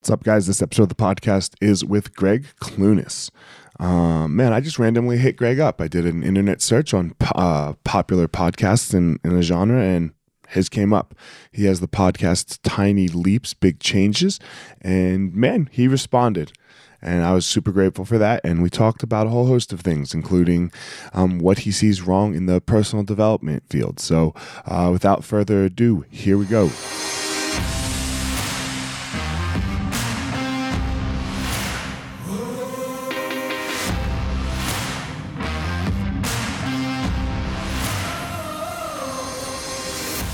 What's up, guys? This episode of the podcast is with Gregg Clunis. Um, man, I just randomly hit Gregg up. I did an internet search on uh, popular podcasts in, in a genre, and his came up. He has the podcast Tiny Leaps, Big Changes, and man, he responded. And I was super grateful for that. And we talked about a whole host of things, including um, what he sees wrong in the personal development field. So, uh, without further ado, here we go.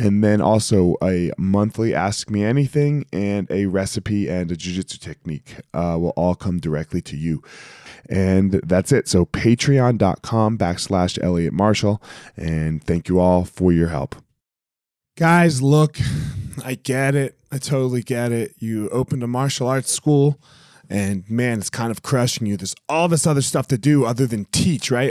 and then also a monthly ask me anything and a recipe and a jiu-jitsu technique uh, will all come directly to you. And that's it. So patreon.com backslash elliot marshall. And thank you all for your help. Guys look i get it. I totally get it. You opened a martial arts school and man it's kind of crushing you. There's all this other stuff to do other than teach right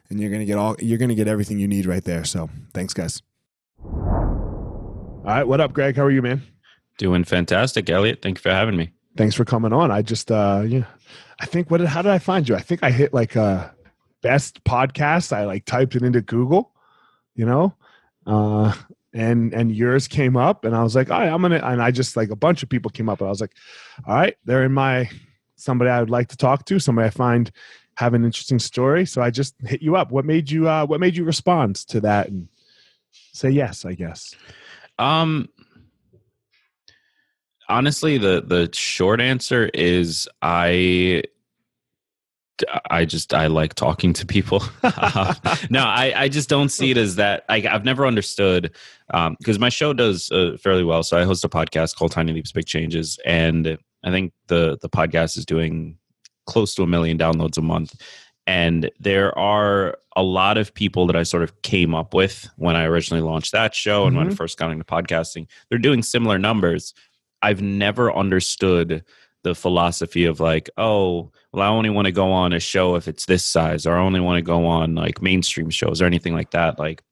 and you're gonna get all you're gonna get everything you need right there. So thanks, guys. All right, what up, Gregg? How are you, man? Doing fantastic, Elliot. Thank you for having me. Thanks for coming on. I just uh yeah, I think what did how did I find you? I think I hit like uh best podcast. I like typed it into Google, you know, uh and and yours came up and I was like, all right, I'm gonna and I just like a bunch of people came up and I was like, all right, they're in my somebody I would like to talk to, somebody I find have an interesting story. So I just hit you up. What made you uh what made you respond to that and say yes, I guess? Um honestly the the short answer is I I just I like talking to people. no, I I just don't see it as that. I, I've never understood because um, my show does uh, fairly well. So I host a podcast called Tiny Leaps, Big Changes, and I think the the podcast is doing close to a million downloads a month. And there are a lot of people that I sort of came up with when I originally launched that show and mm-hmm. when I mm-hmm. first got into podcasting. They're doing similar numbers. I've never understood the philosophy of like, oh, well, I only want to go on a show if it's this size, or I only want to go on like mainstream shows or anything like that. Like,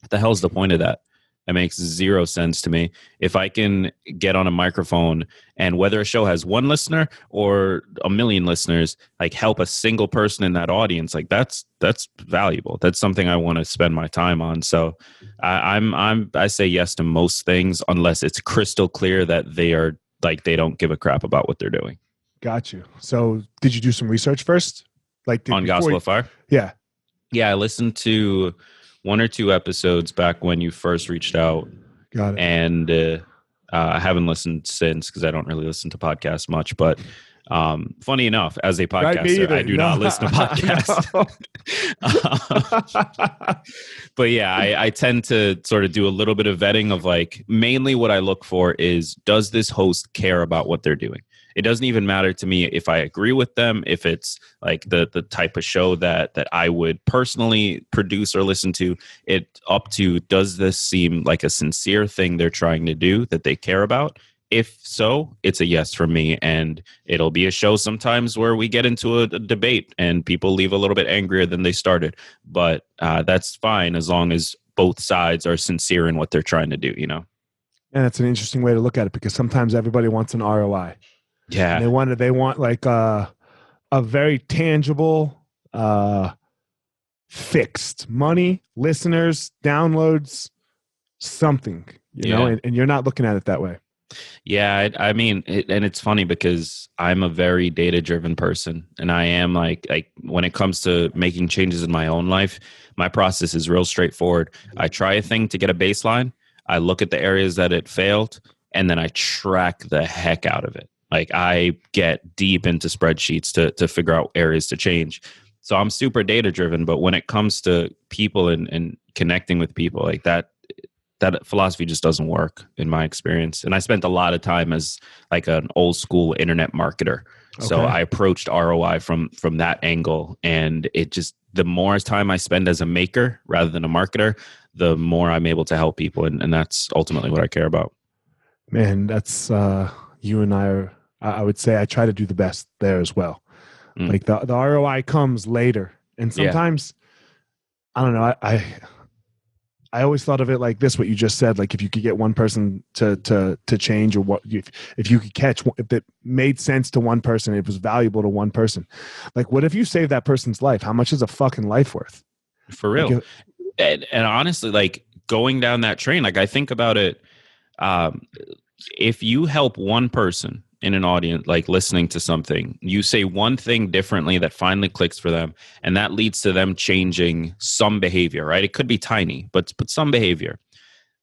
what the hell's the point of that? It makes zero sense to me. If I can get on a microphone and whether a show has one listener or a million listeners, like help a single person in that audience, like that's that's valuable. That's something I want to spend my time on. So I, I'm I'm I say yes to most things unless it's crystal clear that they are like they don't give a crap about what they're doing. Got you. So did you do some research first? Like did, On Gospel you- of Fire? Yeah. Yeah, I listened to one or two episodes back when you first reached out, Got it. and uh, uh, I haven't listened since because I don't really listen to podcasts much. But um, funny enough, as a Right, podcaster, either. I do No. not listen to podcasts. but yeah, I, I tend to sort of do a little bit of vetting of like mainly what I look for is does this host care about what they're doing? It doesn't even matter to me if I agree with them, if it's like the the type of show that that I would personally produce or listen to. It up to does this seem like a sincere thing they're trying to do that they care about? If so, it's a yes for me. And it'll be a show sometimes where we get into a, a debate and people leave a little bit angrier than they started. But uh, that's fine as long as both sides are sincere in what they're trying to do, you know? and it's an interesting way to look at it because sometimes everybody wants an ROI. And Yeah. they want they want like a a very tangible uh fixed money, listeners, downloads, something, you know, and, and you're not looking at it that way. Yeah, I, I mean, it, and it's funny because I'm a very data driven person, and I am like like when it comes to making changes in my own life, my process is real straightforward. I try a thing to get a baseline. I look at the areas that it failed, and then I track the heck out of it. Like I get deep into spreadsheets to to figure out areas to change. So I'm super data driven, but when it comes to people and, and connecting with people like that, that philosophy just doesn't work in my experience. And I spent a lot of time as like an old school internet marketer. So I approached ROI from from that angle and it just the more time I spend as a maker rather than a marketer, the more I'm able to help people and, and that's ultimately what I care about. Man, that's uh you and I are I I would say I try to do the best there as well. Mm. Like the the ROI comes later. And Yeah. sometimes I don't know, I, I I always thought of it like this: what you just said. Like if you could get one person to to to change, or what if if you could catch if it made sense to one person, it was valuable to one person. Like what if you save that person's life? How much is a fucking life worth? For real. Like, and, and honestly like going down that train like i think about it um, if you help one person in an audience like listening to something you say one thing differently that finally clicks for them and that leads to them changing some behavior right it could be tiny but but some behavior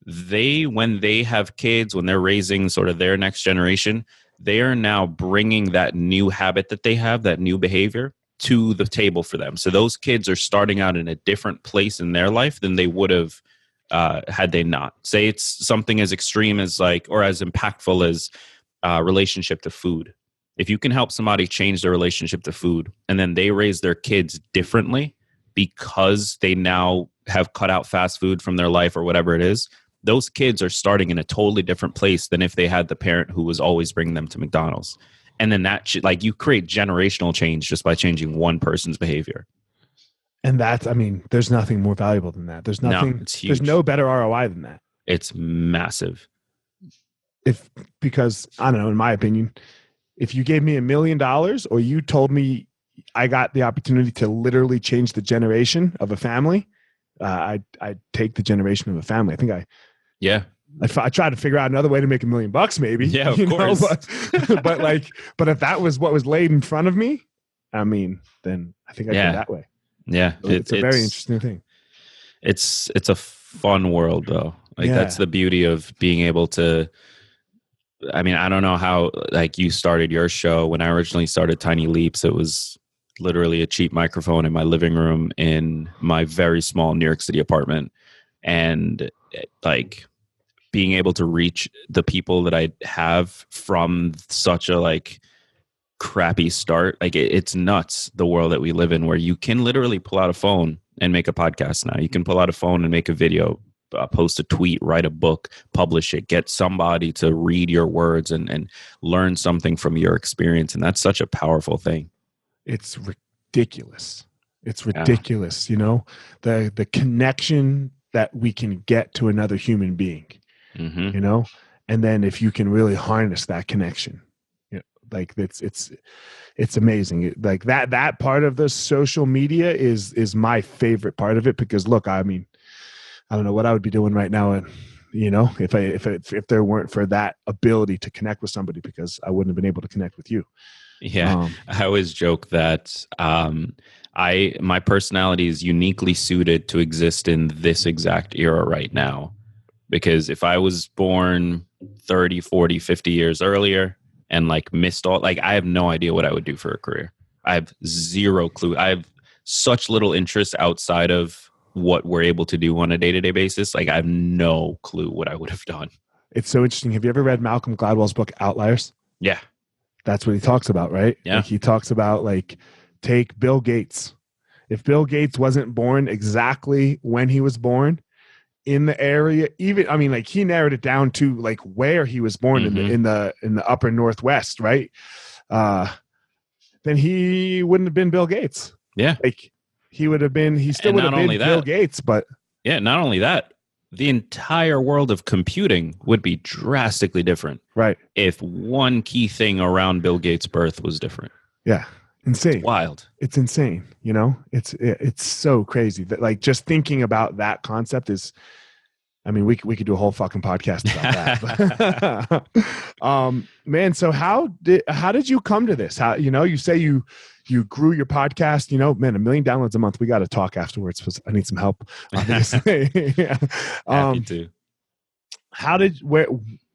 they when they have kids when they're raising sort of their next generation they are now bringing that new habit that they have that new behavior to the table for them. So those kids are starting out in a different place in their life than they would have uh, had they not. Say it's something as extreme as like, or as impactful as uh, relationship to food. If you can help somebody change their relationship to food and then they raise their kids differently because they now have cut out fast food from their life or whatever it is, those kids are starting in a totally different place than if they had the parent who was always bringing them to McDonald's and then that sh- like you create generational change just by changing one person's behavior And that's I mean, there's nothing more valuable than that. There's nothing. it's there's no better ROI than that. it's massive if because I don't know, in my opinion, if you gave me a million dollars or you told me I got the opportunity to literally change the generation of a family, uh, I I'd take the generation of a family. I think I yeah I, f- I tried to figure out another way to make a million bucks, maybe. Yeah, of you know, course. but, but like, but if that was what was laid in front of me, I mean, then I think I'd Yeah. go that way. yeah So it's a very interesting thing. it's it's a fun world though like Yeah. that's the beauty of being able to i mean i don't know how like you started your show. When i originally started tiny leaps it was literally a cheap microphone in my living room in my very small new york city apartment. And eh, like being able to reach the people that i have from such a like crappy start like it, it's nuts the world that we live in where you can literally pull out a phone and make a podcast now. You can pull out a phone and make a video uh, post a tweet write a book publish it get somebody to read your words and and learn something from your experience. And that's such a powerful thing. It's ridiculous. It's ridiculous you know? The the connection that we can get to another human being hmm you know? And then if you can really harness that connection you know, like it's it's it's amazing. Like that that part of the social media is is my favorite part of it because look i mean i don't know what i would be doing right now and you know if i if if, if there weren't for that ability to connect with somebody because i wouldn't have been able to connect with you Yeah. um, I always joke that um, I my personality is uniquely suited to exist in this exact era right now. Because if I was born 30, 40, 50 years earlier and like missed all like I have no idea what I would do for a career. I have zero clue. I have such little interest outside of what we're able to do on a day-to-day basis. Like I have no clue what I would have done. it's so interesting have you ever read malcolm gladwell's book outliers Yeah. that's what he talks about right Yeah. like he talks about like take bill gates if bill gates wasn't born exactly when he was born in the area even i mean like he narrowed it down to like where he was born in Mhm. the in the in the upper northwest right uh then he wouldn't have been bill gates Yeah. like he would have been he still And would have been only bill gates but Yeah, not only that, the entire world of computing would be drastically different right. if one key thing around Bill Gates' birth was different. yeah. Insane. Wild. it's insane you know? It's it, it's so crazy that like just thinking about that concept is i mean we could, we could do a whole fucking podcast about that. Um man so how did how did you come to this? How you know you say you you grew your podcast you know man a million downloads a month we got to talk afterwards 'cause i need some help obviously yeah. Happy um to. how did where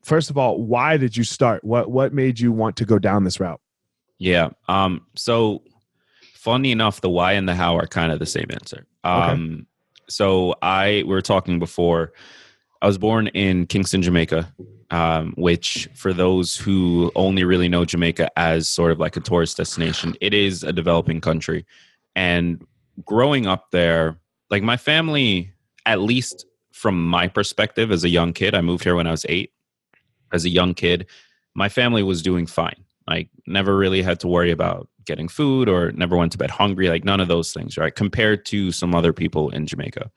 first of all why did you start what what made you want to go down this route Yeah. Um, so funny enough, the why and the how are kind of the same answer. Um, so I we were talking before. I was born in Kingston, Jamaica, um, which for those who only really know Jamaica as sort of like a tourist destination, it is a developing country. And growing up there, like my family, at least from my perspective as a young kid, I moved here when I was eight. As a young kid, my family was doing fine. Like never really had to worry about getting food or never went to bed hungry. Like none of those things, right? Compared to some other people in Jamaica.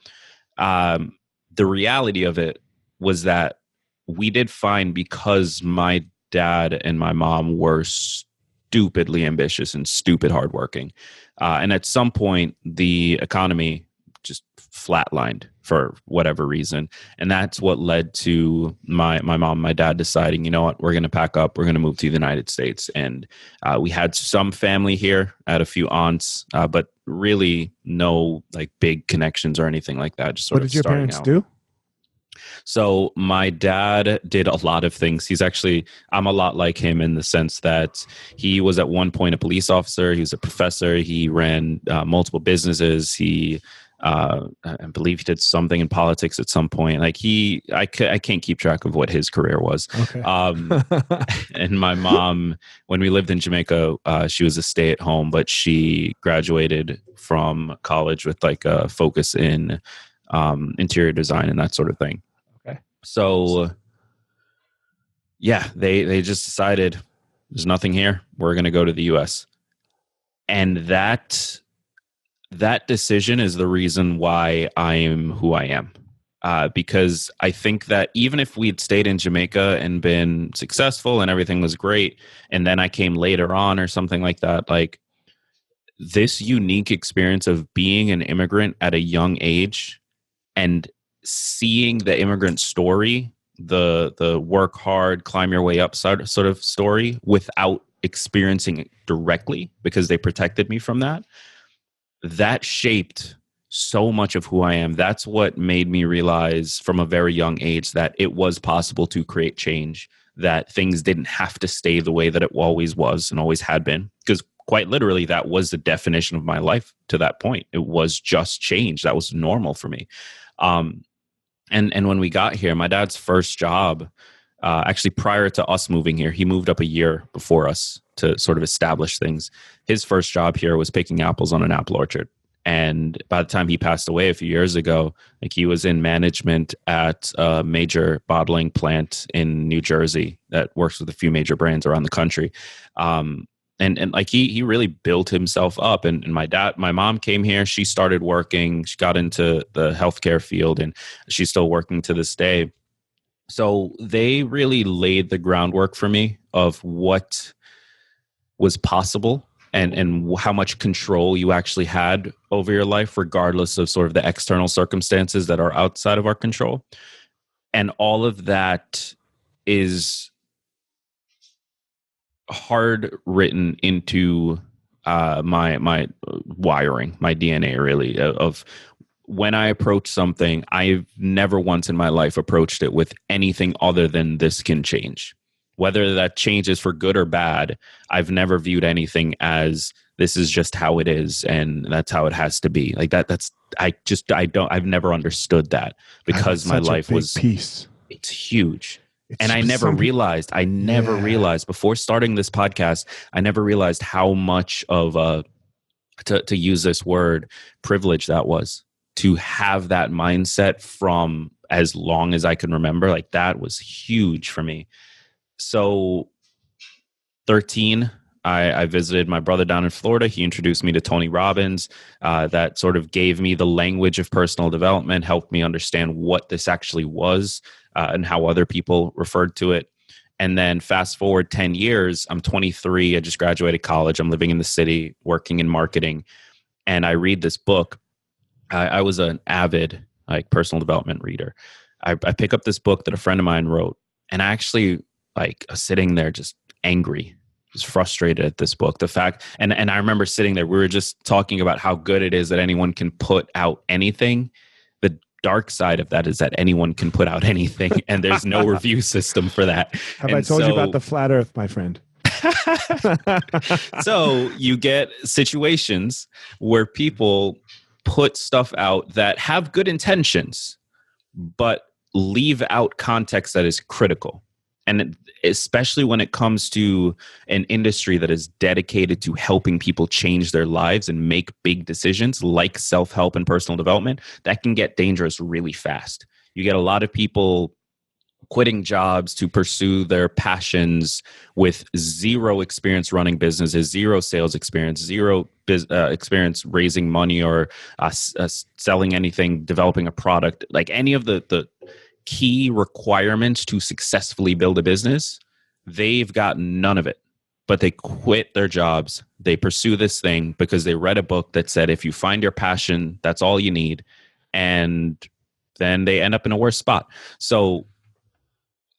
Um, the reality of it was that we did fine because my dad and my mom were stupidly ambitious and stupid hardworking. Uh, and at some point, the economy just flatlined for whatever reason. And that's what led to my my mom and my dad deciding you know what? We're going to pack up. We're going to move to the united states. And uh, we had some family here I had a few aunts uh, but really no like big connections or anything like that just sort what of did your parents out. do So my dad did a lot of things. He's actually I'm a lot like him in the sense that he was at one point a police officer. He was a professor. He ran uh, multiple businesses. He uh, I believe he did something in politics at some point. Like he, I, I can't keep track of what his career was. okay Um, and my mom, when we lived in Jamaica, uh, she was a stay at home, but she graduated from college with like a focus in um, interior design and that sort of thing. So, yeah, they they just decided there's nothing here. We're going to go to the U.S. And that that decision is the reason why I am who I am uh, because I think that even if we'd stayed in Jamaica and been successful and everything was great, and then I came later on or something like that, like this unique experience of being an immigrant at a young age and seeing the immigrant story, the the work hard, climb your way up sort sort of story without experiencing it directly because they protected me from that, that shaped so much of who I am. That's what made me realize from a very young age that it was possible to create change, that things didn't have to stay the way that it always was and always had been. Because quite literally, that was the definition of my life to that point. It was just change. That was normal for me. Um, and and when we got here, my dad's first job, uh, actually prior to us moving here, he moved up a year before us to sort of establish things. His first job here was picking apples on an apple orchard and by the time he passed away a few years ago like he was in management at a major bottling plant in new jersey that works with a few major brands around the country um, and and like he he really built himself up and, and my dad my mom came here she started working she got into the healthcare field and she's still working to this day. So they really laid the groundwork for me of what was possible and and how much control you actually had over your life regardless of sort of the external circumstances that are outside of our control. And all of that is hard written into uh, my my wiring, my DNA, really of when I approach something. I've never once in my life approached it with anything other than this can change. Whether that changes for good or bad, I've never viewed anything as this is just how it is and that's how it has to be. Like that. That's I just I don't. I've never understood that because my life was peace. It's huge it's and I never some, realized, I never yeah. realized before starting this podcast, I never realized how much of a, to, to use this word, privilege that was to have that mindset from as long as I can remember. Like that was huge for me. So, 13, I, I, visited my brother down in Florida. He introduced me to Tony Robbins. Uh, that sort of gave me the language of personal development, helped me understand what this actually was uh, and how other people referred to it. And then fast forward 10 years, I'm 23. I just graduated college. I'm living in the city, working in marketing. And I read this book. I, I was an avid like personal development reader. I, I pick up this book that a friend of mine wrote, and I actually like sitting there just angry just frustrated at this book the fact and and i remember sitting there we were just talking about how good it is that anyone can put out anything dark side of that is that anyone can put out anything and there's no review system for that. Have and I told so, you about the flat earth, my friend? so you get situations where people put stuff out that have good intentions, but leave out context that is critical and especially when it comes to an industry that is dedicated to helping people change their lives and make big decisions like self-help and personal development that can get dangerous really fast. You get a lot of people quitting jobs to pursue their passions with zero experience running businesses zero sales experience zero biz, uh, experience raising money or uh, uh, selling anything developing a product like any of the the key requirements to successfully build a business, they've got none of it. But they quit their jobs. They pursue this thing because they read a book that said if you find your passion, that's all you need. And then they end up in a worse spot. So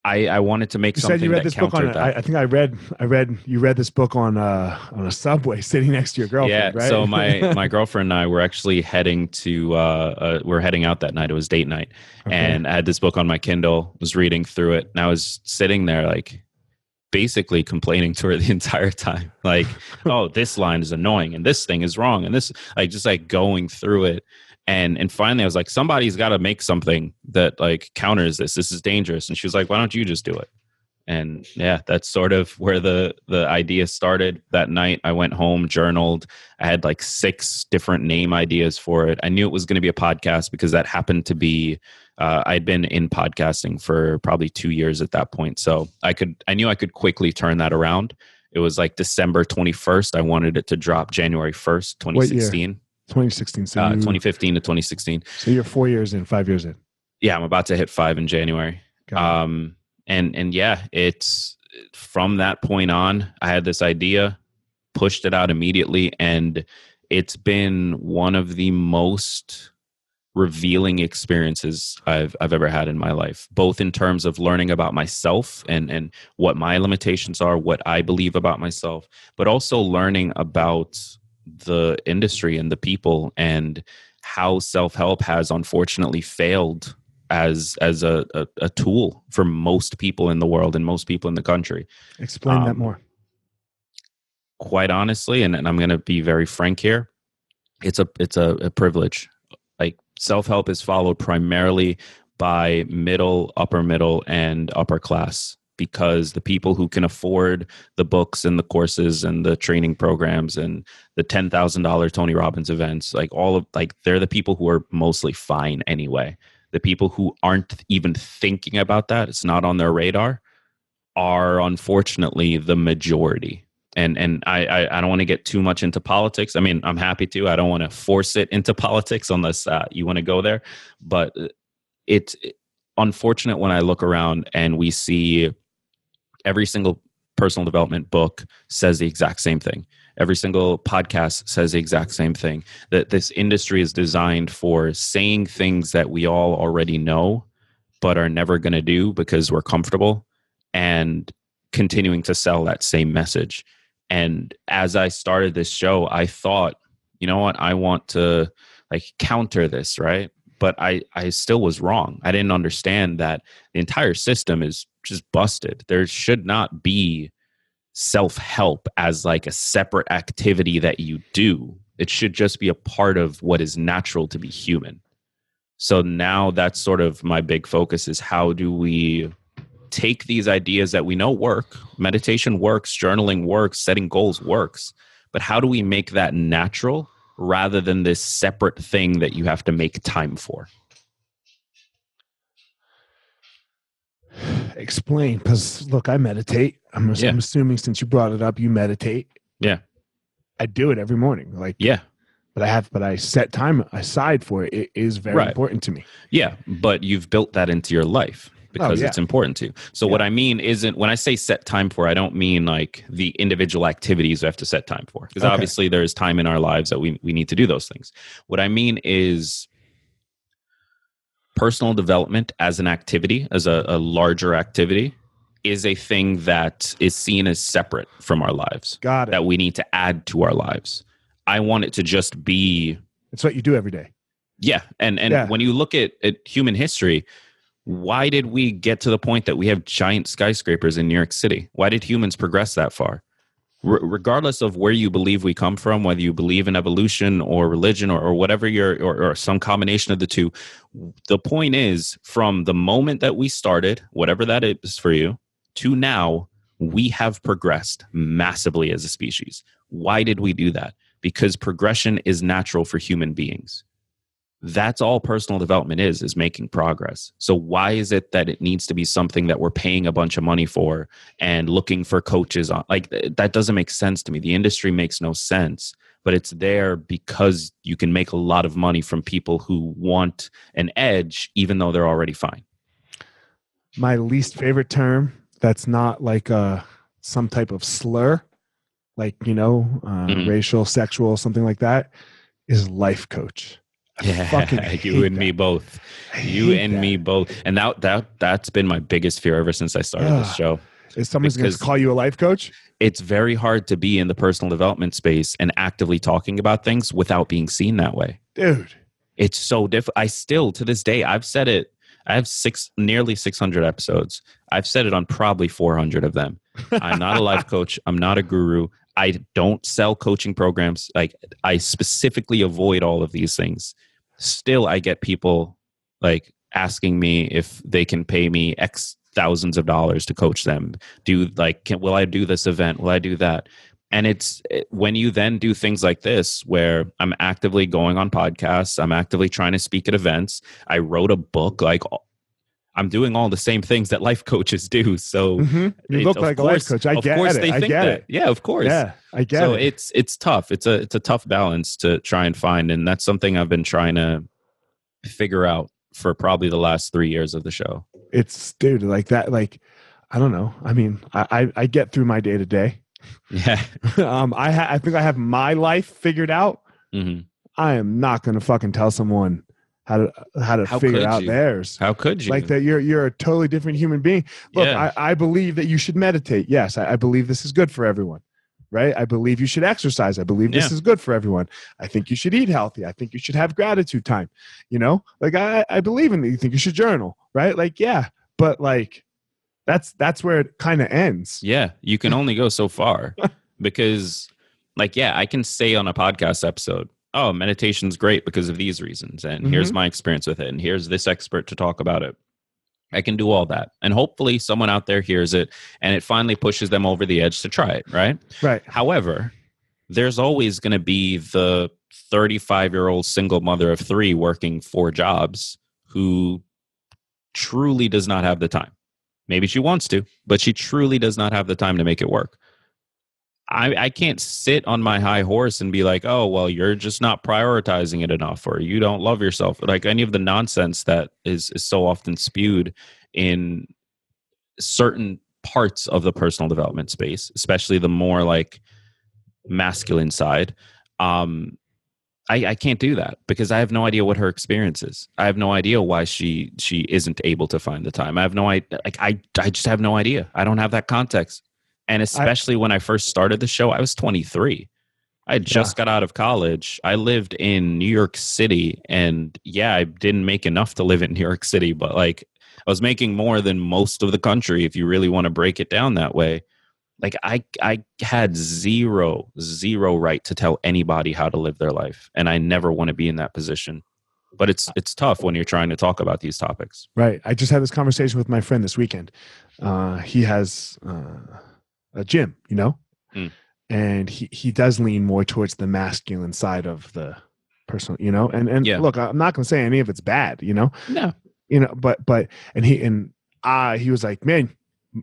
I, I wanted to make you something said you read this book on. I, I, think I read. I read. You read this book on uh, on a subway, sitting next to your girlfriend. Yeah. Right? So my my girlfriend and I were actually heading to. Uh, uh, we are heading out that night. It was date night, okay. and I had this book on my Kindle. Was reading through it, and I was sitting there like, basically complaining to her the entire time. Like, oh, this line is annoying, and this thing is wrong, and this like just like going through it and and finally i was like somebody's got to make something that like counters this. This is dangerous. And she was like why don't you just do it? And yeah that's sort of where the the idea started. That night i went home journaled. I had like six different name ideas for it. I knew it was going to be a podcast because that happened to be uh, i'd been in podcasting for probably two years at that point. So i could i knew i could quickly turn that around. It was like december 21st i wanted it to drop january 1st 2016 2016. So uh, 2015 to 2016. So you're four years in, five years in. Yeah, I'm about to hit five in January. Um, and and yeah, it's from that point on. I had this idea, pushed it out immediately, and it's been one of the most revealing experiences I've I've ever had in my life, both in terms of learning about myself and and what my limitations are, what I believe about myself, but also learning about the industry and the people and how self-help has unfortunately failed as as a, a, a, tool for most people in the world and most people in the country. Explain um, that more. quite honestly and, and i'm going to be very frank here it's a it's a, a privilege. Like self-help is followed primarily by middle upper middle and upper class because the people who can afford the books and the courses and the training programs and the $10,000 Tony Robbins events, like all of like they're the people who are mostly fine anyway. The people who aren't even thinking about that, it's not on their radar, are unfortunately the majority. and and I I, I don't want to get too much into politics. I mean, I'm happy to. I don't want to force it into politics unless uh, you want to go there. But it's unfortunate when I look around and we see every single personal development book says the exact same thing. Every single podcast says the exact same thing. That this industry is designed for saying things that we all already know, but are never going to do because we're comfortable and continuing to sell that same message. And as I started this show, I thought, you know what, I want to like counter this, right? But I, I still was wrong. I didn't understand that the entire system is just busted. There should not be self help as like a separate activity that you do. It should just be a part of what is natural to be human. So now that's sort of my big focus is how do we take these ideas that we know work meditation works journaling works setting goals works but how do we make that natural rather than this separate thing that you have to make time for explain because look i meditate I'm, Yeah. I'm assuming since you brought it up you meditate Yeah. i do it every morning like yeah but i have but i set time aside for it it is very Right. important to me yeah but you've built that into your life because Oh, yeah. it's important to you. so what i mean isn't when i say set time for i don't mean like the individual activities we have to set time for because Okay. obviously there's time in our lives that we, we need to do those things what i mean is personal development as an activity as a, a larger activity is a thing that is seen as separate from our lives got it that we need to add to our lives i want it to just be it's what you do every day yeah, and and Yeah. when you look at, at human history, why did we get to the point that we have giant skyscrapers in New York City? Why did humans progress that far? Regardless of where you believe we come from, whether you believe in evolution or religion or, or whatever your or, or some combination of the two, the point is from the moment that we started, whatever that is for you, to now, we have progressed massively as a species. Why did we do that? Because progression is natural for human beings that's all personal development is is making progress. So why is it that it needs to be something that we're paying a bunch of money for and looking for coaches on like that doesn't make sense to me. The industry makes no sense but it's there because you can make a lot of money from people who want an edge even though they're already fine. My least favorite term that's not like uh some type of slur like you know uh, Mhm. racial sexual something like that is life coach I fucking you and me both you and that. me both and that that that's been my biggest fear ever since i started this show is someone's going to call you a life coach it's very hard to be in the personal development space and actively talking about things without being seen that way. dude It's so difficult. I still, to this day, I've said it. I have six, nearly 600 episodes. I've said it on probably 400 of them. I'm not a life coach. I'm not a guru. I don't sell coaching programs. Like I specifically avoid all of these things. Still, I get people like asking me if they can pay me X thousands of dollars to coach them. Do like, can, will I do this event? Will I do that? And it's eh, when you then do things like this, where I'm actively going on podcasts, I'm actively trying to speak at events. I wrote a book, like I'm doing all the same things that life coaches do. So Mhm. you it- look like a life coach i of get course it they i think get that. it Yeah, of course. yeah i get so it it's it's tough. It's a it's a tough balance to try and find, and that's something I've been trying to figure out for probably the last three years of the show. it's dude like that like i don't know i mean i i, I get through my day to day Yeah. um i ha- i think i have my life figured out hmm i am not going to fucking tell someone how to how to How figure out you? theirs. How could you? like that you're you're a totally different human being. Look Yeah. I, I believe that you should meditate. Yes I, I believe this is good for everyone right? I believe you should exercise. I believe this is good for everyone. I think you should eat healthy. I think you should have gratitude time you know? Like i i believe in that. you think you should journal right? Like yeah but like that's that's where it kind of ends. Yeah, you can only go so far because, like, yeah, I can say on a podcast episode, oh, meditation's great because of these reasons. And here's mm-hmm. my experience with it. And here's this expert to talk about it. I can do all that. And hopefully someone out there hears it and it finally pushes them over the edge to try it, right? right However, there's always going to be the 35 year old single mother of three working four jobs who truly does not have the time. Maybe she wants to, but she truly does not have the time to make it work. I, I can't sit on my high horse and be like, oh, well, you're just not prioritizing it enough or you don't love yourself. Like any of the nonsense that is, is so often spewed in certain parts of the personal development space, especially the more like masculine side. Um, I, I can't do that because I have no idea what her experience is. I have no idea why she she isn't able to find the time. I have no idea. Like I I just have no idea. I don't have that context. And especially I, when I first started the show, I was 23. I just yeah. got out of college. I lived in New York City, and yeah, I didn't make enough to live in New York City, but like I was making more than most of the country if you really want to break it down that way. Like I I had zero zero right to tell anybody how to live their life, and I never want to be in that position. But it's it's tough when you're trying to talk about these topics. Right. I just had this conversation with my friend this weekend. Uh, he has uh, a gym, you know, mm. and he he does lean more towards the masculine side of the personal, you know. And and yeah. look, I'm not going to say any of it's bad, you know. No. You know, but but and he and uh he was like, man,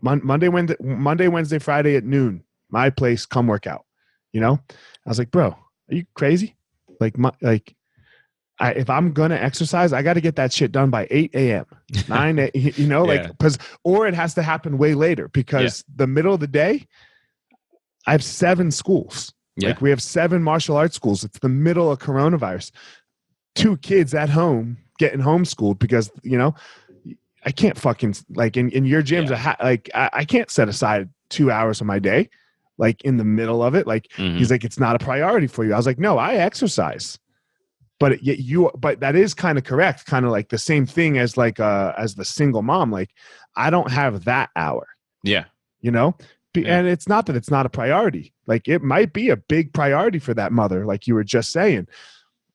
Mon- Monday, Wednesday, Monday, Wednesday, Friday at noon, my place, come work out. You know, I was like, bro, are you crazy? Like, my, like, I, if I'm gonna exercise, I got to get that shit done by 8 a.m. 9, a, you know, like, because, or it has to happen way later because yeah. the middle of the day, I have seven schools. Yeah. Like, we have seven martial arts schools. It's the middle of coronavirus. Two kids at home getting homeschooled because, you know, I can't fucking like in, in your gyms. Yeah. like I, I, can't set aside two hours of my day, like in the middle of it. Like mm-hmm. he's like, it's not a priority for you. I was like, no, I exercise, but yet you, but that is kind of correct. Kind of like the same thing as like uh as the single mom. Like I don't have that hour. Yeah, you know. Yeah. And it's not that it's not a priority. Like it might be a big priority for that mother, like you were just saying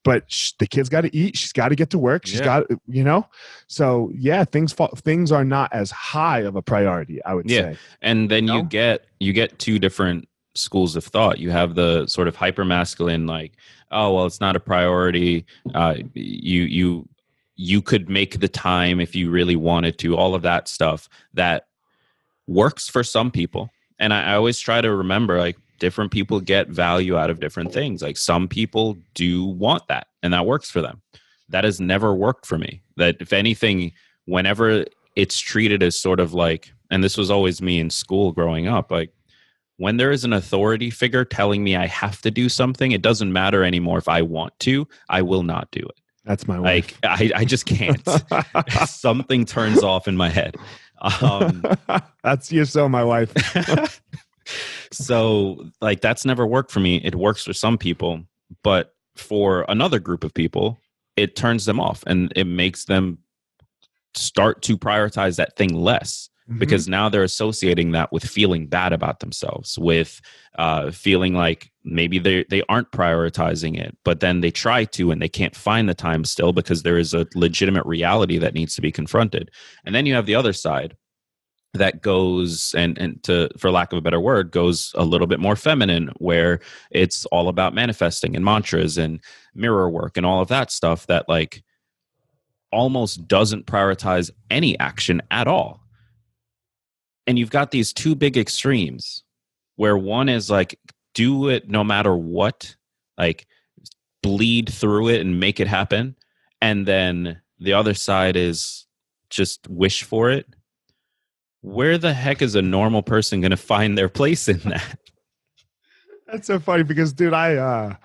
but sh- the kid's got to eat. She's got to get to work. She's yeah. got, you know. So yeah, things fall, things are not as high of a priority. I would yeah. say. And then you, know? you get you get two different schools of thought. You have the sort of hyper masculine, like, oh well, it's not a priority. Uh, you you you could make the time if you really wanted to. All of that stuff that works for some people. And I, I always try to remember, like, different people get value out of different things. Like some people do want that and that works for them. That has never worked for me. That if anything, whenever it's treated as sort of like, and this was always me in school growing up, like when there is an authority figure telling me I have to do something, it doesn't matter anymore if I want to, I will not do it. That's my wife. Like I, I just can't. something turns off in my head. Um, That's you so my wife so like that's never worked for me it works for some people but for another group of people it turns them off and it makes them start to prioritize that thing less mm-hmm. because now they're associating that with feeling bad about themselves with uh, feeling like maybe they they aren't prioritizing it but then they try to and they can't find the time still because there is a legitimate reality that needs to be confronted and then you have the other side that goes and and to for lack of a better word goes a little bit more feminine where it's all about manifesting and mantras and mirror work and all of that stuff that like almost doesn't prioritize any action at all and you've got these two big extremes where one is like do it no matter what like bleed through it and make it happen and then the other side is just wish for it where the heck is a normal person going to find their place in that? That's so funny because, dude, I, uh,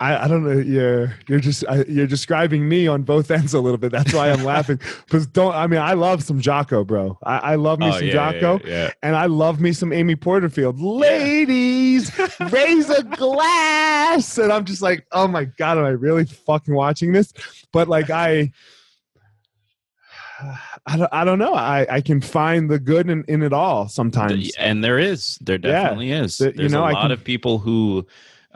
I, I don't know. You're you're just I, you're describing me on both ends a little bit. That's why I'm laughing. Because don't I mean I love some Jocko, bro. I, I love me oh, some yeah, Jocko, yeah, yeah. and I love me some Amy Porterfield. Ladies, raise a glass, and I'm just like, oh my god, am I really fucking watching this? But like I I don't, I don't know. I, I can find the good in, in it all sometimes. And there is. There definitely is. There's you know, a lot can, of people who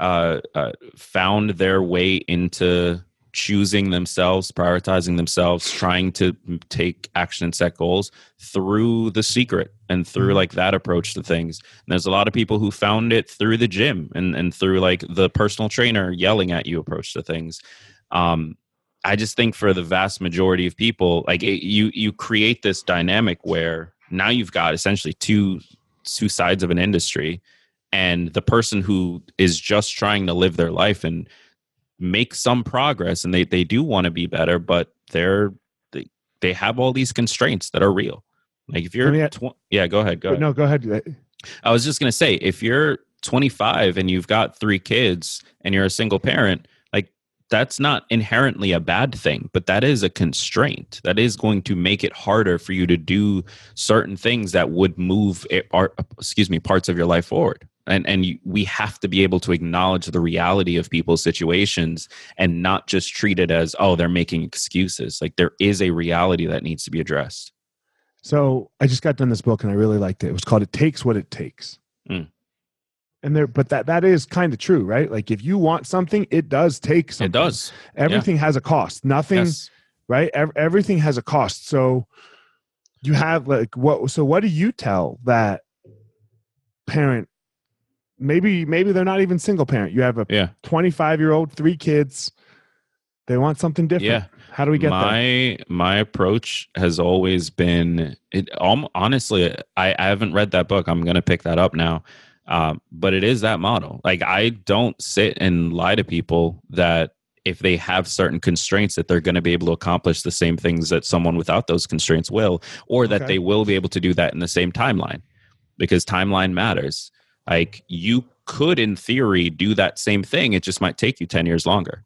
uh, uh, found their way into choosing themselves, prioritizing themselves, trying to take action and set goals through the secret and through mm-hmm. like that approach to things. And there's a lot of people who found it through the gym and, and through like the personal trainer yelling at you approach to things. Um, I just think for the vast majority of people, like it, you you create this dynamic where now you've got essentially two two sides of an industry, and the person who is just trying to live their life and make some progress and they, they do want to be better but they're they, they have all these constraints that are real. Like if you're tw- yeah go ahead go ahead. no go ahead. I was just going to say if you're 25 and you've got three kids and you're a single parent like that's not inherently a bad thing but that is a constraint. That is going to make it harder for you to do certain things that would move it, or, excuse me parts of your life forward and and you, we have to be able to acknowledge the reality of people's situations and not just treat it as oh they're making excuses. Like there is a reality that needs to be addressed. So i just got done this book and i really liked it. It was called it takes what it takes. Mm. and there but that that is kind of true right? Like if you want something it does take something. it does everything yeah. has a cost. Nothing yes. right? Everything has a cost. So you have like what so what do you tell that parent maybe maybe they're not even single parent. You have a yeah. 25 year old, three kids. They want something different. Yeah. How do we get my there? my approach has always been it. honestly, I, I haven't read that book. I'm gonna pick that up now. Um, but it is that model. Like I don't sit and lie to people that if they have certain constraints that they're going to be able to accomplish the same things that someone without those constraints will or that okay. they will be able to do that in the same timeline because timeline matters like you could, in theory, do that same thing. It just might take you 10 years longer.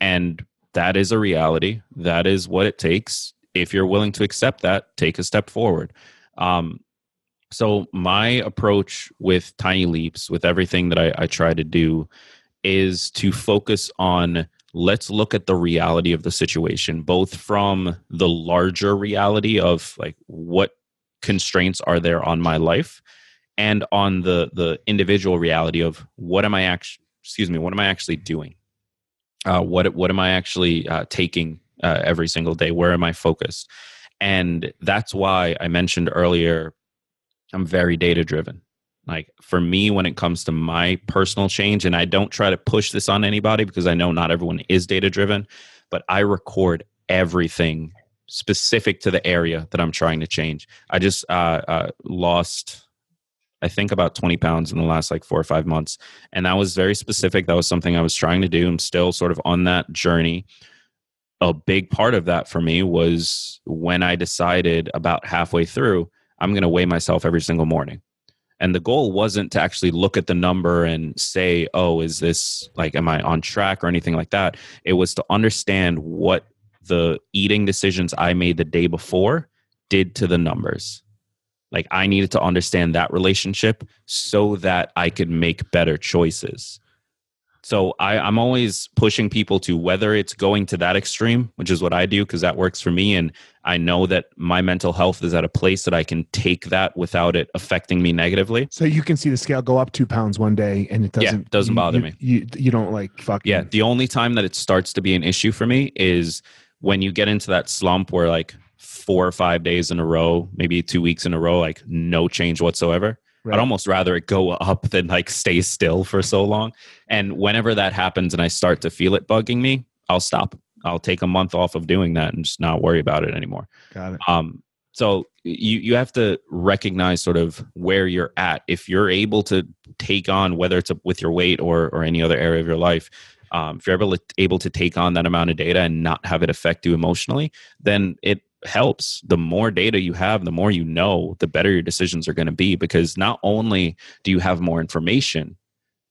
And that is a reality. That is what it takes. If you're willing to accept that, take a step forward. Um, so, my approach with Tiny Leaps, with everything that I, I try to do, is to focus on let's look at the reality of the situation, both from the larger reality of like what constraints are there on my life and on the the individual reality of what am I actually excuse me what am I actually doing? Uh, what what am I actually uh, taking uh, every single day? Where am I focused? And that's why I mentioned earlier I'm very data driven like for me when it comes to my personal change and I don't try to push this on anybody because I know not everyone is data driven but I record everything specific to the area that I'm trying to change. I just uh, uh, lost I think about 20 pounds in the last like four or five months. And that was very specific. That was something I was trying to do. I'm still sort of on that journey. A big part of that for me was when I decided about halfway through, I'm going to weigh myself every single morning. And the goal wasn't to actually look at the number and say, oh, is this like, am I on track or anything like that? It was to understand what the eating decisions I made the day before did to the numbers like I needed to understand that relationship so that I could make better choices. So I, am always pushing people to whether it's going to that extreme, which is what I do because that works for me. And I know that my mental health is at a place that I can take that without it affecting me negatively. So you can see the scale go up two pounds one day and it doesn't yeah, doesn't bother you, me. You, you don't like fuck. Yeah. The only time that it starts to be an issue for me is when you get into that slump where like four or five days in a row, maybe two weeks in a row, like no change whatsoever. Right. I'd almost rather it go up than like stay still for so long. And whenever that happens and I start to feel it bugging me, I'll stop. I'll take a month off of doing that and just not worry about it anymore. Got it. Um, so you you have to recognize sort of where you're at. If you're able to take on whether it's a, with your weight or or any other area of your life, um, if you're able to, able to take on that amount of data and not have it affect you emotionally, then it helps. The more data you have, the more you know, the better your decisions are going to be because not only do you have more information,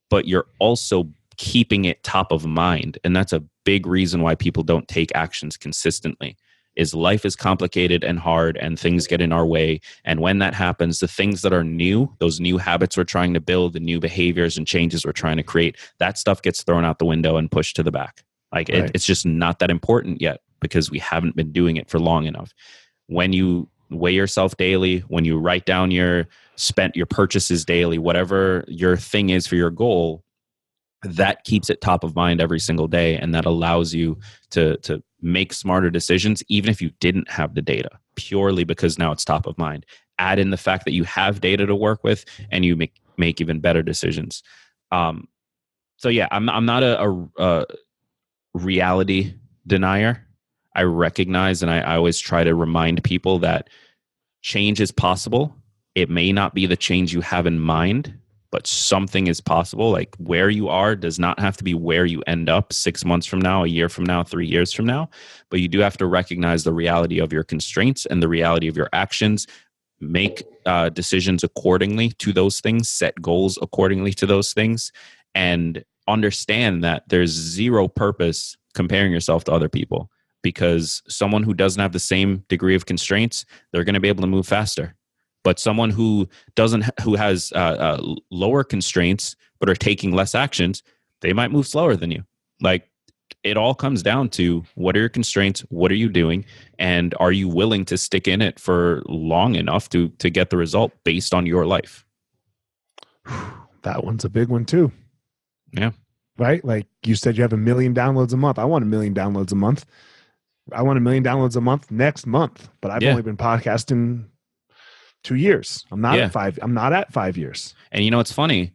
but you're also keeping it top of mind. And that's a big reason why people don't take actions consistently. Is life is complicated and hard and things get in our way. And when that happens, the things that are new, those new habits we're trying to build, the new behaviors and changes we're trying to create, that stuff gets thrown out the window and pushed to the back. Like right. it, it's just not that important yet because we haven't been doing it for long enough. When you weigh yourself daily, when you write down your spent your purchases daily, whatever your thing is for your goal, that keeps it top of mind every single day and that allows you to to make smarter decisions even if you didn't have the data purely because now it's top of mind. Add in the fact that you have data to work with and you make make even better decisions. Um so yeah i'm i'm not a, a, a reality denier I recognize and I, I always try to remind people that change is possible. It may not be the change you have in mind, but something is possible. Like where you are does not have to be where you end up six months from now, a year from now, three years from now. But you do have to recognize the reality of your constraints and the reality of your actions. Make uh, decisions accordingly to those things, set goals accordingly to those things, and understand that there's zero purpose comparing yourself to other people because someone who doesn't have the same degree of constraints, they're going to be able to move faster. But someone who doesn't who has uh, uh, lower constraints but are taking less actions they might move slower than you. Like it all comes down to what are your constraints what are you doing and are you willing to stick in it for long enough to to get the result based on your life? That one's a big one too. Yeah. Right? Like you said you have a million downloads a month. I want a million downloads a month i want a million downloads a month next month but i've yeah. only been podcasting two years. I'm not yeah. at five. I'm not at five years. And you know, it's funny.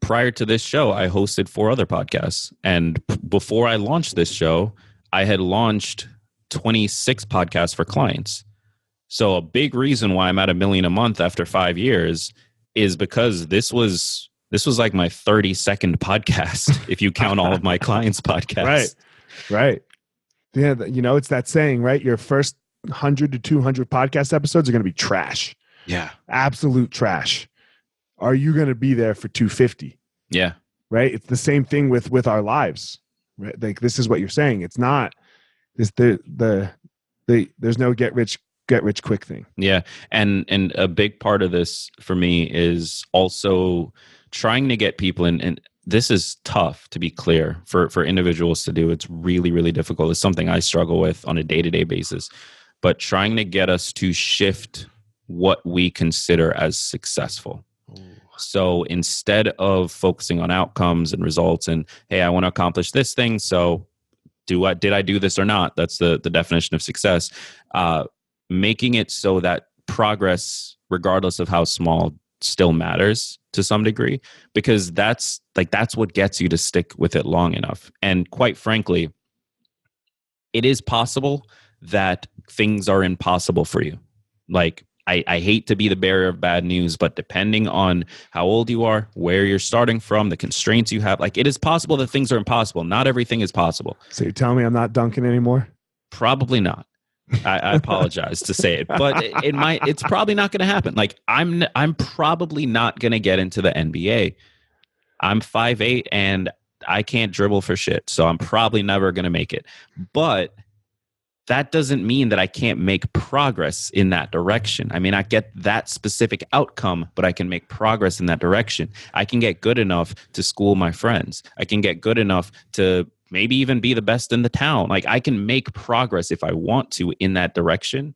Prior to this show, I hosted four other podcasts, and p- before I launched this show, I had launched 26 podcasts for clients. So a big reason why I'm at a million a month after five years is because this was this was like my 30 second podcast if you count all of my clients' podcasts. Right. Right. Yeah, you know, it's that saying, right? Your first 100 to 200 podcast episodes are going to be trash. Yeah. Absolute trash. Are you going to be there for 250? Yeah. Right? It's the same thing with with our lives. Right? Like this is what you're saying. It's not this the the the there's no get rich get rich quick thing. Yeah. And and a big part of this for me is also trying to get people in and this is tough to be clear for for individuals to do it's really really difficult it's something i struggle with on a day-to-day basis but trying to get us to shift what we consider as successful. So instead of focusing on outcomes and results and hey, I want to accomplish this thing, so do I did I do this or not? That's the the definition of success. Uh, making it so that progress, regardless of how small, still matters to some degree because that's like that's what gets you to stick with it long enough. And quite frankly, it is possible that things are impossible for you. Like I, I hate to be the bearer of bad news, but depending on how old you are, where you're starting from, the constraints you have, like it is possible that things are impossible. Not everything is possible. So you're telling me I'm not dunking anymore? Probably not. I, I apologize to say it, but it, it might. It's probably not going to happen. Like I'm, I'm probably not going to get into the NBA. I'm five eight and I can't dribble for shit, so I'm probably never going to make it. But that doesn't mean that I can't make progress in that direction. I may not get that specific outcome, but I can make progress in that direction. I can get good enough to school my friends. I can get good enough to maybe even be the best in the town. Like I can make progress if I want to in that direction.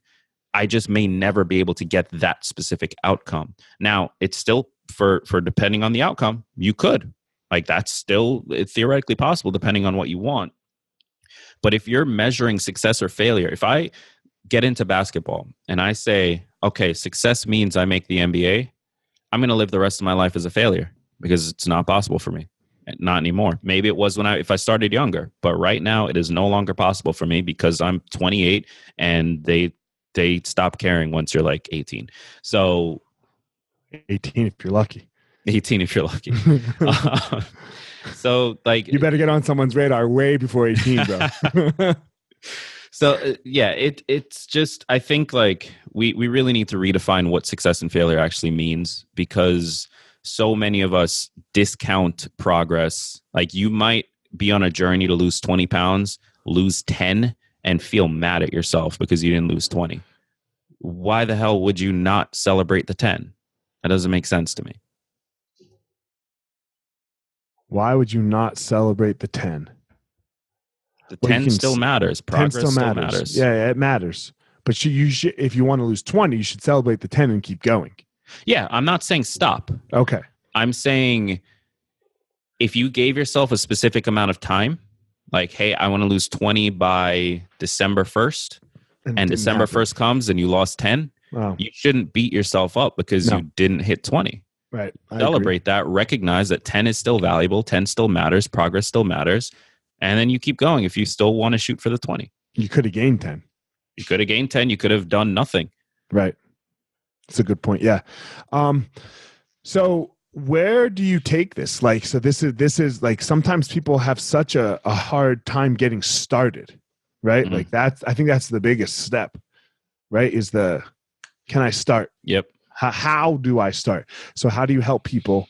I just may never be able to get that specific outcome. Now, it's still for for depending on the outcome, you could. Like that's still eh, theoretically possible depending on what you want but if you're measuring success or failure, if I get into basketball and I say, okay, success means I make the NBA, I'm going to live the rest of my life as a failure because it's not possible for me. Not anymore. Maybe it was when I if I started younger, but right now it is no longer possible for me because I'm 28 and they they stop caring once you're like 18. So 18 if you're lucky. 18 if you're lucky. uh, so like you better get on someone's radar way before 18 bro so uh, yeah it it's just i think like we we really need to redefine what success and failure actually means because so many of us discount progress like you might be on a journey to lose 20 pounds lose 10 and feel mad at yourself because you didn't lose 20 why the hell would you not celebrate the 10 that doesn't make sense to me why would you not celebrate the 10? The 10 still matters. Progress 10 still matters. matters. Yeah, yeah, it matters. But you, you should, if you want to lose 20, you should celebrate the 10 and keep going. Yeah, I'm not saying stop. Okay. I'm saying if you gave yourself a specific amount of time, like, hey, I want to lose 20 by December 1st, and, and December happen. 1st comes and you lost 10, wow. you shouldn't beat yourself up because no. you didn't hit 20. Right. I Celebrate agree. that. Recognize that 10 is still valuable. 10 still matters. Progress still matters. And then you keep going if you still want to shoot for the 20. You could have gained 10. You could have gained 10. You could have done nothing. Right. That's a good point. Yeah. Um, so where do you take this like so this is this is like sometimes people have such a, a hard time getting started right Mhm. like that's i think that's the biggest step right is the can i start Yep. how, how do i start so how do you help people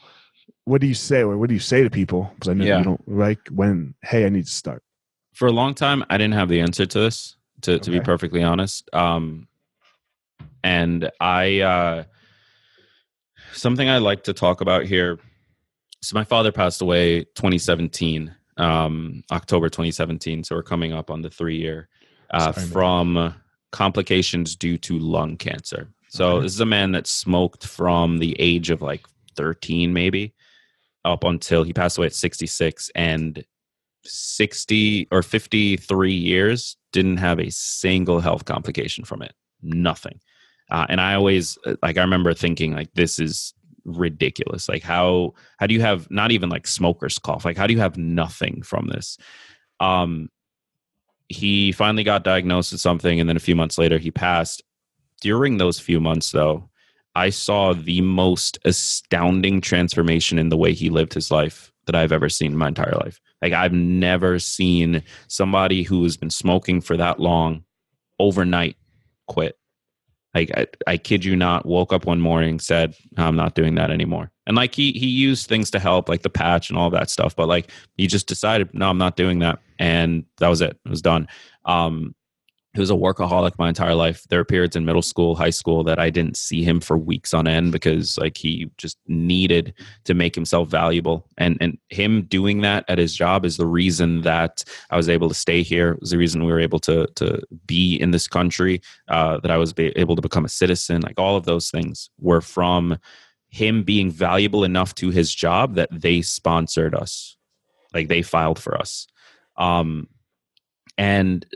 what do you say or what do you say to people because i know Yeah. you don't like when hey i need to start For a long time, I didn't have the answer to this. To to be perfectly honest, um, and I uh, something I like to talk about here. So my father passed away 2017, um, October 2017. So we're coming up on the three year uh, Sorry, man. from complications due to lung cancer. So Okay. this is a man that smoked from the age of like 13, maybe, up until he passed away at 66, and 60 or 53 years didn't have a single health complication from it. Nothing. Uh, and I always uh, like I remember thinking like this is ridiculous. Like how how do you have not even like smoker's cough? Like how do you have nothing from this? Um he finally got diagnosed with something and then a few months later he passed. During those few months though, I saw the most astounding transformation in the way he lived his life that I've ever seen in my entire life. Like I've never seen somebody who has been smoking for that long overnight quit. Like I, I kid you not, woke up one morning, said, I'm not doing that anymore. And like he he used things to help, like the patch and all that stuff, but like he just decided, no, I'm not doing that. And that was it. It was done. Um he was a workaholic my entire life. There were periods in middle school, high school that I didn't see him for weeks on end because like he just needed to make himself valuable. And and him doing that at his job is the reason that I was able to stay here. It was the reason we were able to to be in this country. Uh, that I was able to become a citizen. Like all of those things were from him being valuable enough to his job that they sponsored us, like they filed for us. Um, and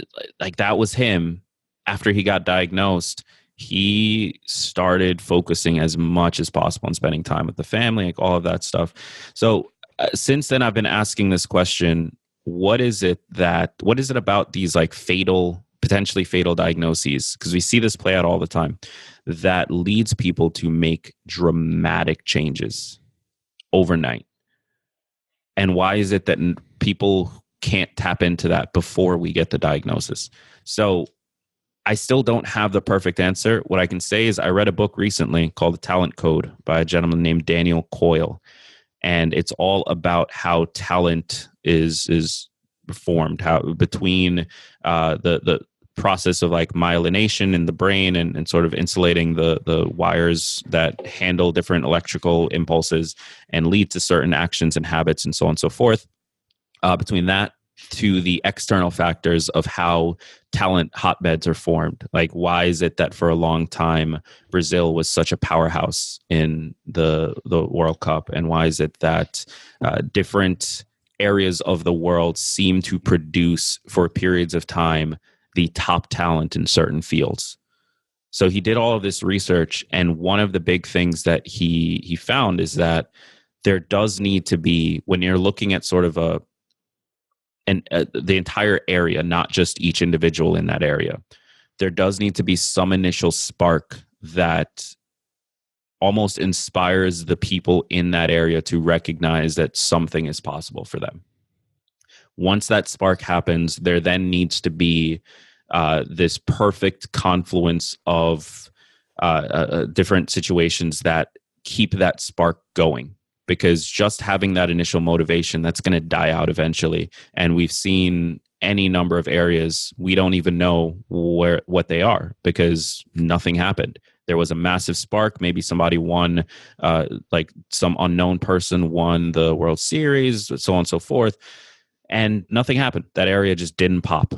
like that was him. After he got diagnosed he started focusing as much as possible on spending time with the family like all of that stuff. So uh, since then i've been asking this question what is it that what is it about these like fatal potentially fatal diagnoses because we see this play out all the time that leads people to make dramatic changes overnight? And why is it that people can't tap into that before we get the diagnosis so I still don't have the perfect answer. What I can say is I read a book recently called The Talent Code by a gentleman named Daniel Coyle. And it's all about how talent is is formed, how between uh, the the process of like myelination in the brain and, and sort of insulating the the wires that handle different electrical impulses and lead to certain actions and habits and so on and so forth. Uh, between that to the external factors of how talent hotbeds are formed. Like, why is it that for a long time Brazil was such a powerhouse in the the World Cup, and why is it that uh, different areas of the world seem to produce for periods of time the top talent in certain fields? So he did all of this research, and one of the big things that he he found is that there does need to be when you're looking at sort of a and uh, the entire area, not just each individual in that area. There does need to be some initial spark that almost inspires the people in that area to recognize that something is possible for them. Once that spark happens, there then needs to be uh, this perfect confluence of uh, uh, different situations that keep that spark going because just having that initial motivation that's going to die out eventually. And we've seen any number of areas we don't even know where what they are because nothing happened. There was a massive spark. Maybe somebody won uh, like some unknown person won the world series so on and so forth and nothing happened. That area just didn't pop.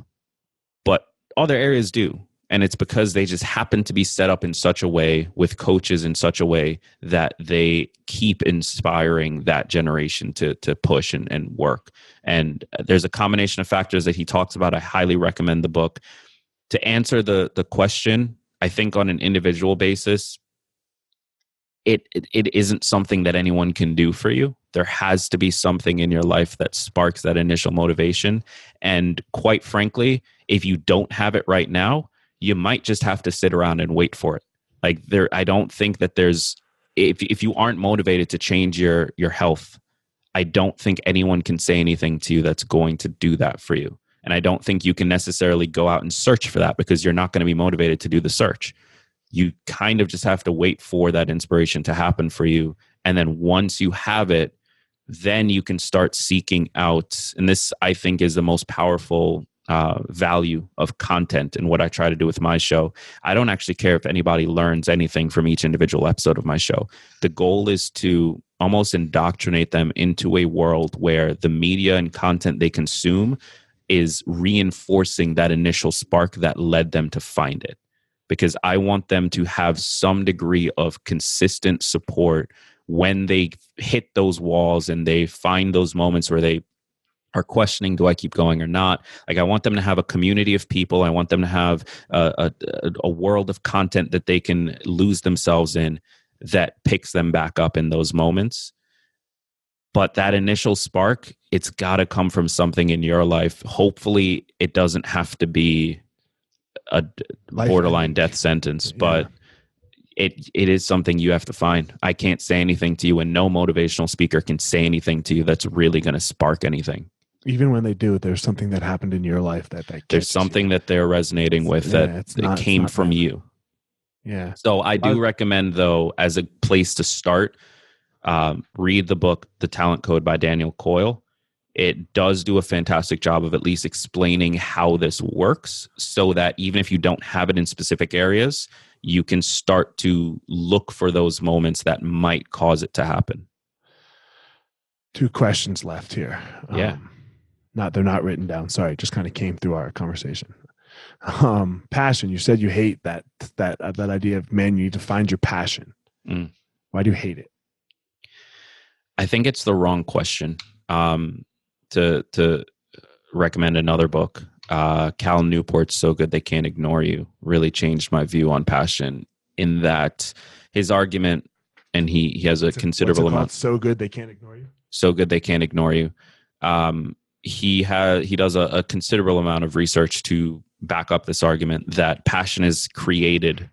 But other areas do and it's because they just happen to be set up in such a way with coaches in such a way that they keep inspiring that generation to to push and, and work. And there's a combination of factors that he talks about. I highly recommend the book. To answer the the question i think on an individual basis it, it it isn't something that anyone can do for you. There has to be something in your life that sparks that initial motivation. And quite frankly if you don't have it right now you might just have to sit around and wait for it like there i don't think that there's if if you aren't motivated to change your your health, I don't think anyone can say anything to you that's going to do that for you. And I don't think you can necessarily go out and search for that because you're not going to be motivated to do the search. You kind of just have to wait for that inspiration to happen for you. And then once you have it, then you can start seeking out. And this, I think, is the most powerful uh, value of content and what I try to do with my show. I don't actually care if anybody learns anything from each individual episode of my show. The goal is to almost indoctrinate them into a world where the media and content they consume is reinforcing that initial spark that led them to find it. Because I want them to have some degree of consistent support when they hit those walls and they find those moments where they are questioning do i keep going or not? Like i want them to have a community of people. I want them to have a, a, a, world of content that they can lose themselves in that picks them back up in those moments. But that initial spark it's got to come from something in your life. Hopefully it doesn't have to be a life borderline death sentence yeah. but it it is something you have to find. I can't say anything to you, and no motivational speaker can say anything to you that's really going to spark anything even when they do, it, there's something that happened in your life that, that there's something you. that they're resonating with yeah, that it came from you. Yeah. So I do recommend though, as a place to start, um, read the book "The Talent Code" by Daniel Coyle. It does do a fantastic job of at least explaining how this works, so that even if you don't have it in specific areas, you can start to look for those moments that might cause it to happen. Two questions left here. Yeah. Um, not they're not written down. Sorry, just kind of came through our conversation. Um, passion. You said you hate that that uh, that idea of man. You need to find your passion. Mm. Why do you hate it? I think it's the wrong question. Um, to to recommend another book, uh, Cal Newport's "So Good They Can't Ignore You" really changed my view on passion. In that his argument, and he he has a considerable amount. So good they can't ignore you. So good they can't ignore you. Um, he has he does a, a considerable amount of research to back up this argument that passion is created,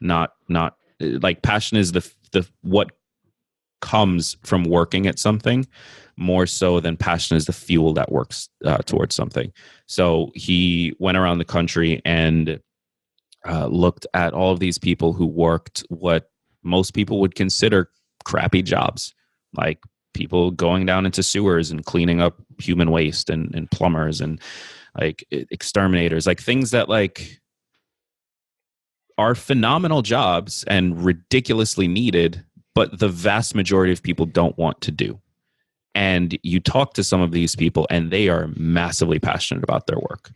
not not like passion is the the what comes from working at something more so than passion is the fuel that works uh, towards something. So he went around the country and uh, looked at all of these people who worked what most people would consider crappy jobs, like people going down into sewers and cleaning up human waste and, and plumbers and like exterminators like things that like are phenomenal jobs and ridiculously needed but the vast majority of people don't want to do. And you talk to some of these people and they are massively passionate about their work.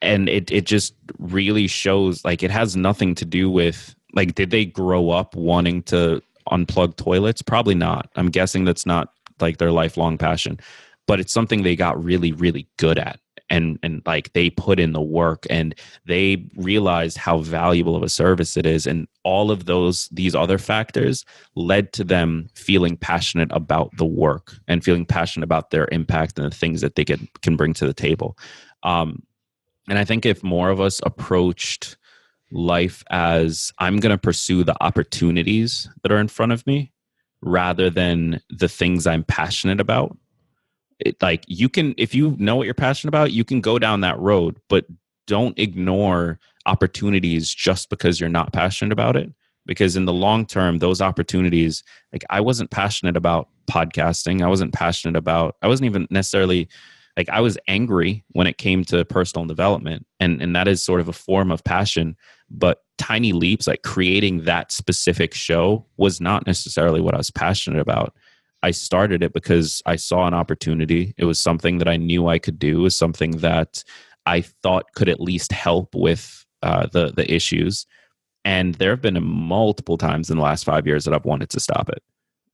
And it it just really shows like it has nothing to do with like did they grow up wanting to unplug toilets? Probably not. I'm guessing that's not like their lifelong passion, but it's something they got really, really good at. And, and like they put in the work and they realized how valuable of a service it is and all of those these other factors led to them feeling passionate about the work and feeling passionate about their impact and the things that they can can bring to the table um, and i think if more of us approached life as I'm going to pursue the opportunities that are in front of me rather than the things I'm passionate about. It, like you can, if you know what you're passionate about, you can go down that road, but don't ignore opportunities just because you're not passionate about it. Because in the long term, those opportunities, like I wasn't passionate about podcasting. I wasn't passionate about, I wasn't even necessarily like I was angry when it came to personal development. And, and that is sort of a form of passion but tiny leaps like creating that specific show was not necessarily what i was passionate about. I started it because i saw an opportunity. It was something that i knew i could do. Was something that i thought could at least help with uh, the the issues. And there have been multiple times in the last five years that i've wanted to stop it.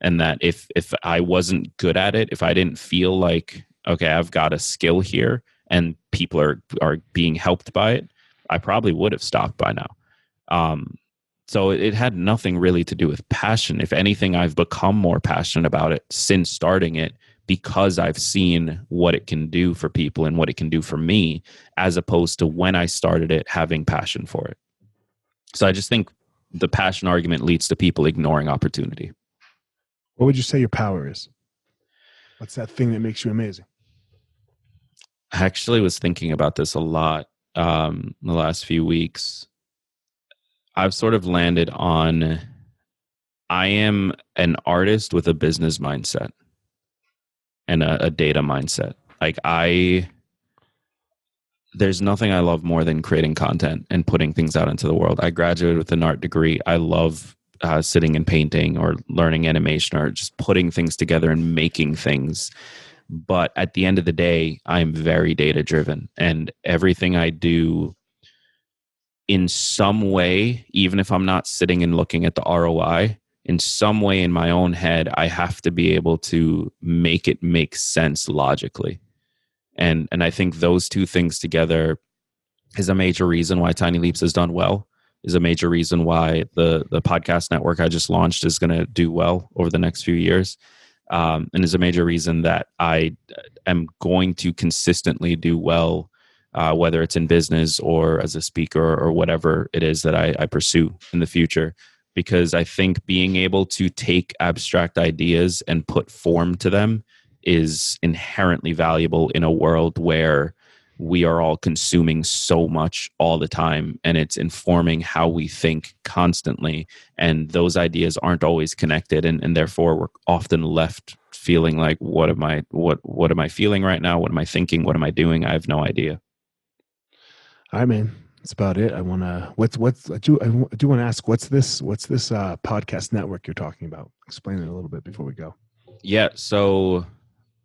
And that if if i wasn't good at it if i didn't feel like okay i've got a skill here and people are are being helped by it I probably would have stopped by now. Um, so it had nothing really to do with passion. If anything, I've become more passionate about it since starting it because I've seen what it can do for people and what it can do for me, as opposed to when I started it having passion for it. So I just think the passion argument leads to people ignoring opportunity. What would you say your power is? What's that thing that makes you amazing? I actually was thinking about this a lot um, the last few weeks. I've sort of landed on I am an artist with a business mindset and a, a data mindset. Like I there's nothing I love more than creating content and putting things out into the world. I graduated with an art degree. I love uh, sitting and painting or learning animation or just putting things together and making things. But at the end of the day, I'm very data driven and everything I do in some way, even if I'm not sitting and looking at the ROI, in some way in my own head, I have to be able to make it make sense logically. And and I think those two things together is a major reason why Tiny Leaps has done well. Is a major reason why the the podcast network I just launched is going to do well over the next few years, um, and is a major reason that I am going to consistently do well, uh, whether it's in business or as a speaker or whatever it is that I, I pursue in the future. Because I think being able to take abstract ideas and put form to them is inherently valuable in a world where we are all consuming so much all the time and it's informing how we think constantly and those ideas aren't always connected and, and therefore we're often left feeling like what am i what what am i feeling right now what am i thinking what am i doing i have no idea all right man that's about it. I want to. What's what's I do I do want to ask what's this what's this uh, podcast network you're talking about? Explain it a little bit before we go. Yeah. So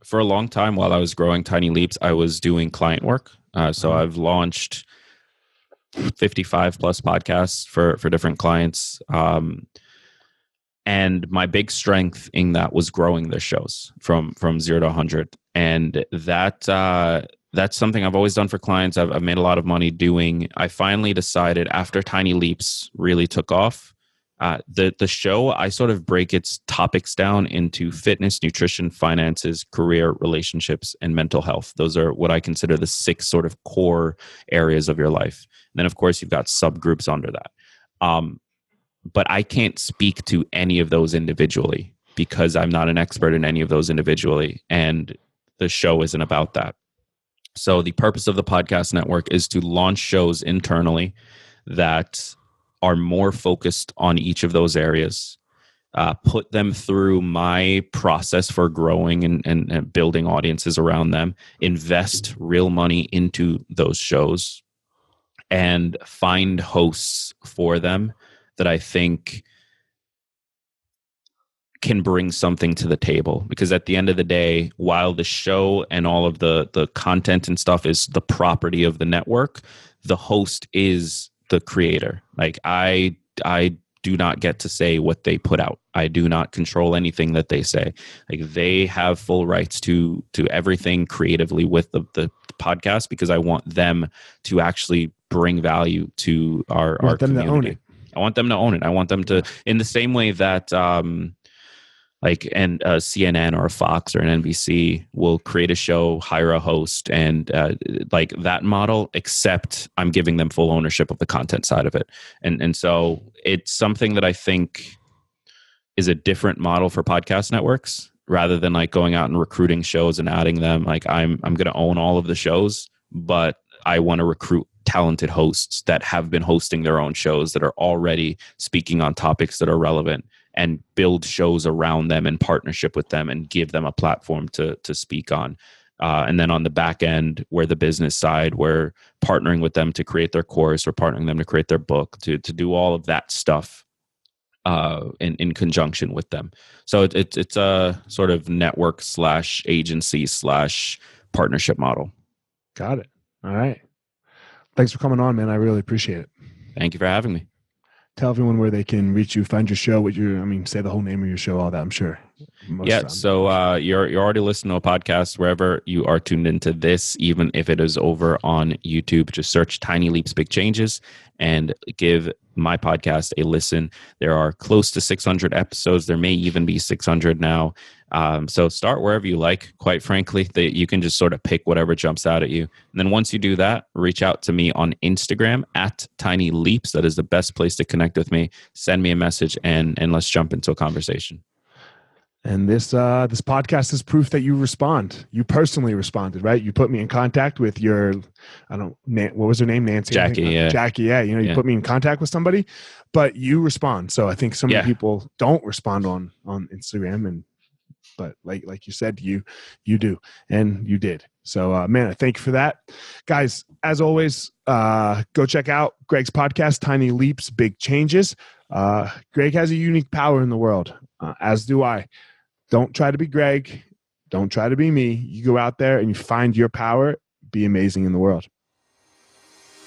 for a long time, while I was growing Tiny Leaps, I was doing client work. Uh, so uh-huh. I've launched 55 plus podcasts for for different clients. Um, and my big strength in that was growing the shows from from zero to 100 and that uh, that's something I've always done for clients. I've, I've made a lot of money doing. I finally decided after Tiny Leaps really took off, uh, the the show I sort of break its topics down into fitness, nutrition, finances, career, relationships, and mental health. Those are what I consider the six sort of core areas of your life. And then, of course, you've got subgroups under that. Um, but I can't speak to any of those individually because I'm not an expert in any of those individually, and the show isn't about that. So, the purpose of the podcast network is to launch shows internally that are more focused on each of those areas, uh, put them through my process for growing and, and, and building audiences around them, invest real money into those shows, and find hosts for them that I think can bring something to the table. Because at the end of the day while the show and all of the the content and stuff is the property of the network the host is the creator. Like i i do not get to say what they put out. I do not control anything that they say. Like they have full rights to to everything creatively with the, the podcast because i want them to actually bring value to our, our community. i want them to own it. I want them to in the same way that um like and uh, CNN or a Fox or an NBC will create a show, hire a host, and uh, like that model. Except I'm giving them full ownership of the content side of it, and and so it's something that I think is a different model for podcast networks rather than like going out and recruiting shows and adding them. Like I'm I'm going to own all of the shows, but I want to recruit talented hosts that have been hosting their own shows that are already speaking on topics that are relevant and build shows around them in partnership with them and give them a platform to to speak on. Uh, and then on the back end, where the business side, we're partnering with them to create their course, or partnering them to create their book, to to do all of that stuff uh, in in conjunction with them. So it, it, it's a sort of network slash agency slash partnership model. Got it. All right. Thanks for coming on, man. I really appreciate it. Thank you for having me tell everyone where they can reach you, find your show, what your, I mean, say the whole name of your show, all that. I'm sure. Most yeah. So uh, you're you're already listening to a podcast wherever you are tuned into this, even if it is over on YouTube. Just search "Tiny Leaps, Big Changes" and give my podcast a listen. There are close to 600 episodes. There may even be 600 now. Um, so start wherever you like. Quite frankly, that you can just sort of pick whatever jumps out at you. And then once you do that, reach out to me on Instagram at Tiny Leaps. That is the best place to connect with me. Send me a message and and let's jump into a conversation. And this uh, this podcast is proof that you respond. You personally responded, right? You put me in contact with your, I don't, what was her name? Nancy. Jackie. Yeah. Jackie. Yeah. You know, you Yeah. put me in contact with somebody, but you respond. So I think so many Yeah. people don't respond on on Instagram, and but like like you said, you you do, and you did. So uh, man, I thank you for that, guys. As always, uh, go check out Gregg's podcast, Tiny Leaps, Big Changes. Uh, Gregg has a unique power in the world, uh, as do I. Don't try to be Gregg. Don't try to be me. You go out there and you find your power. Be amazing in the world.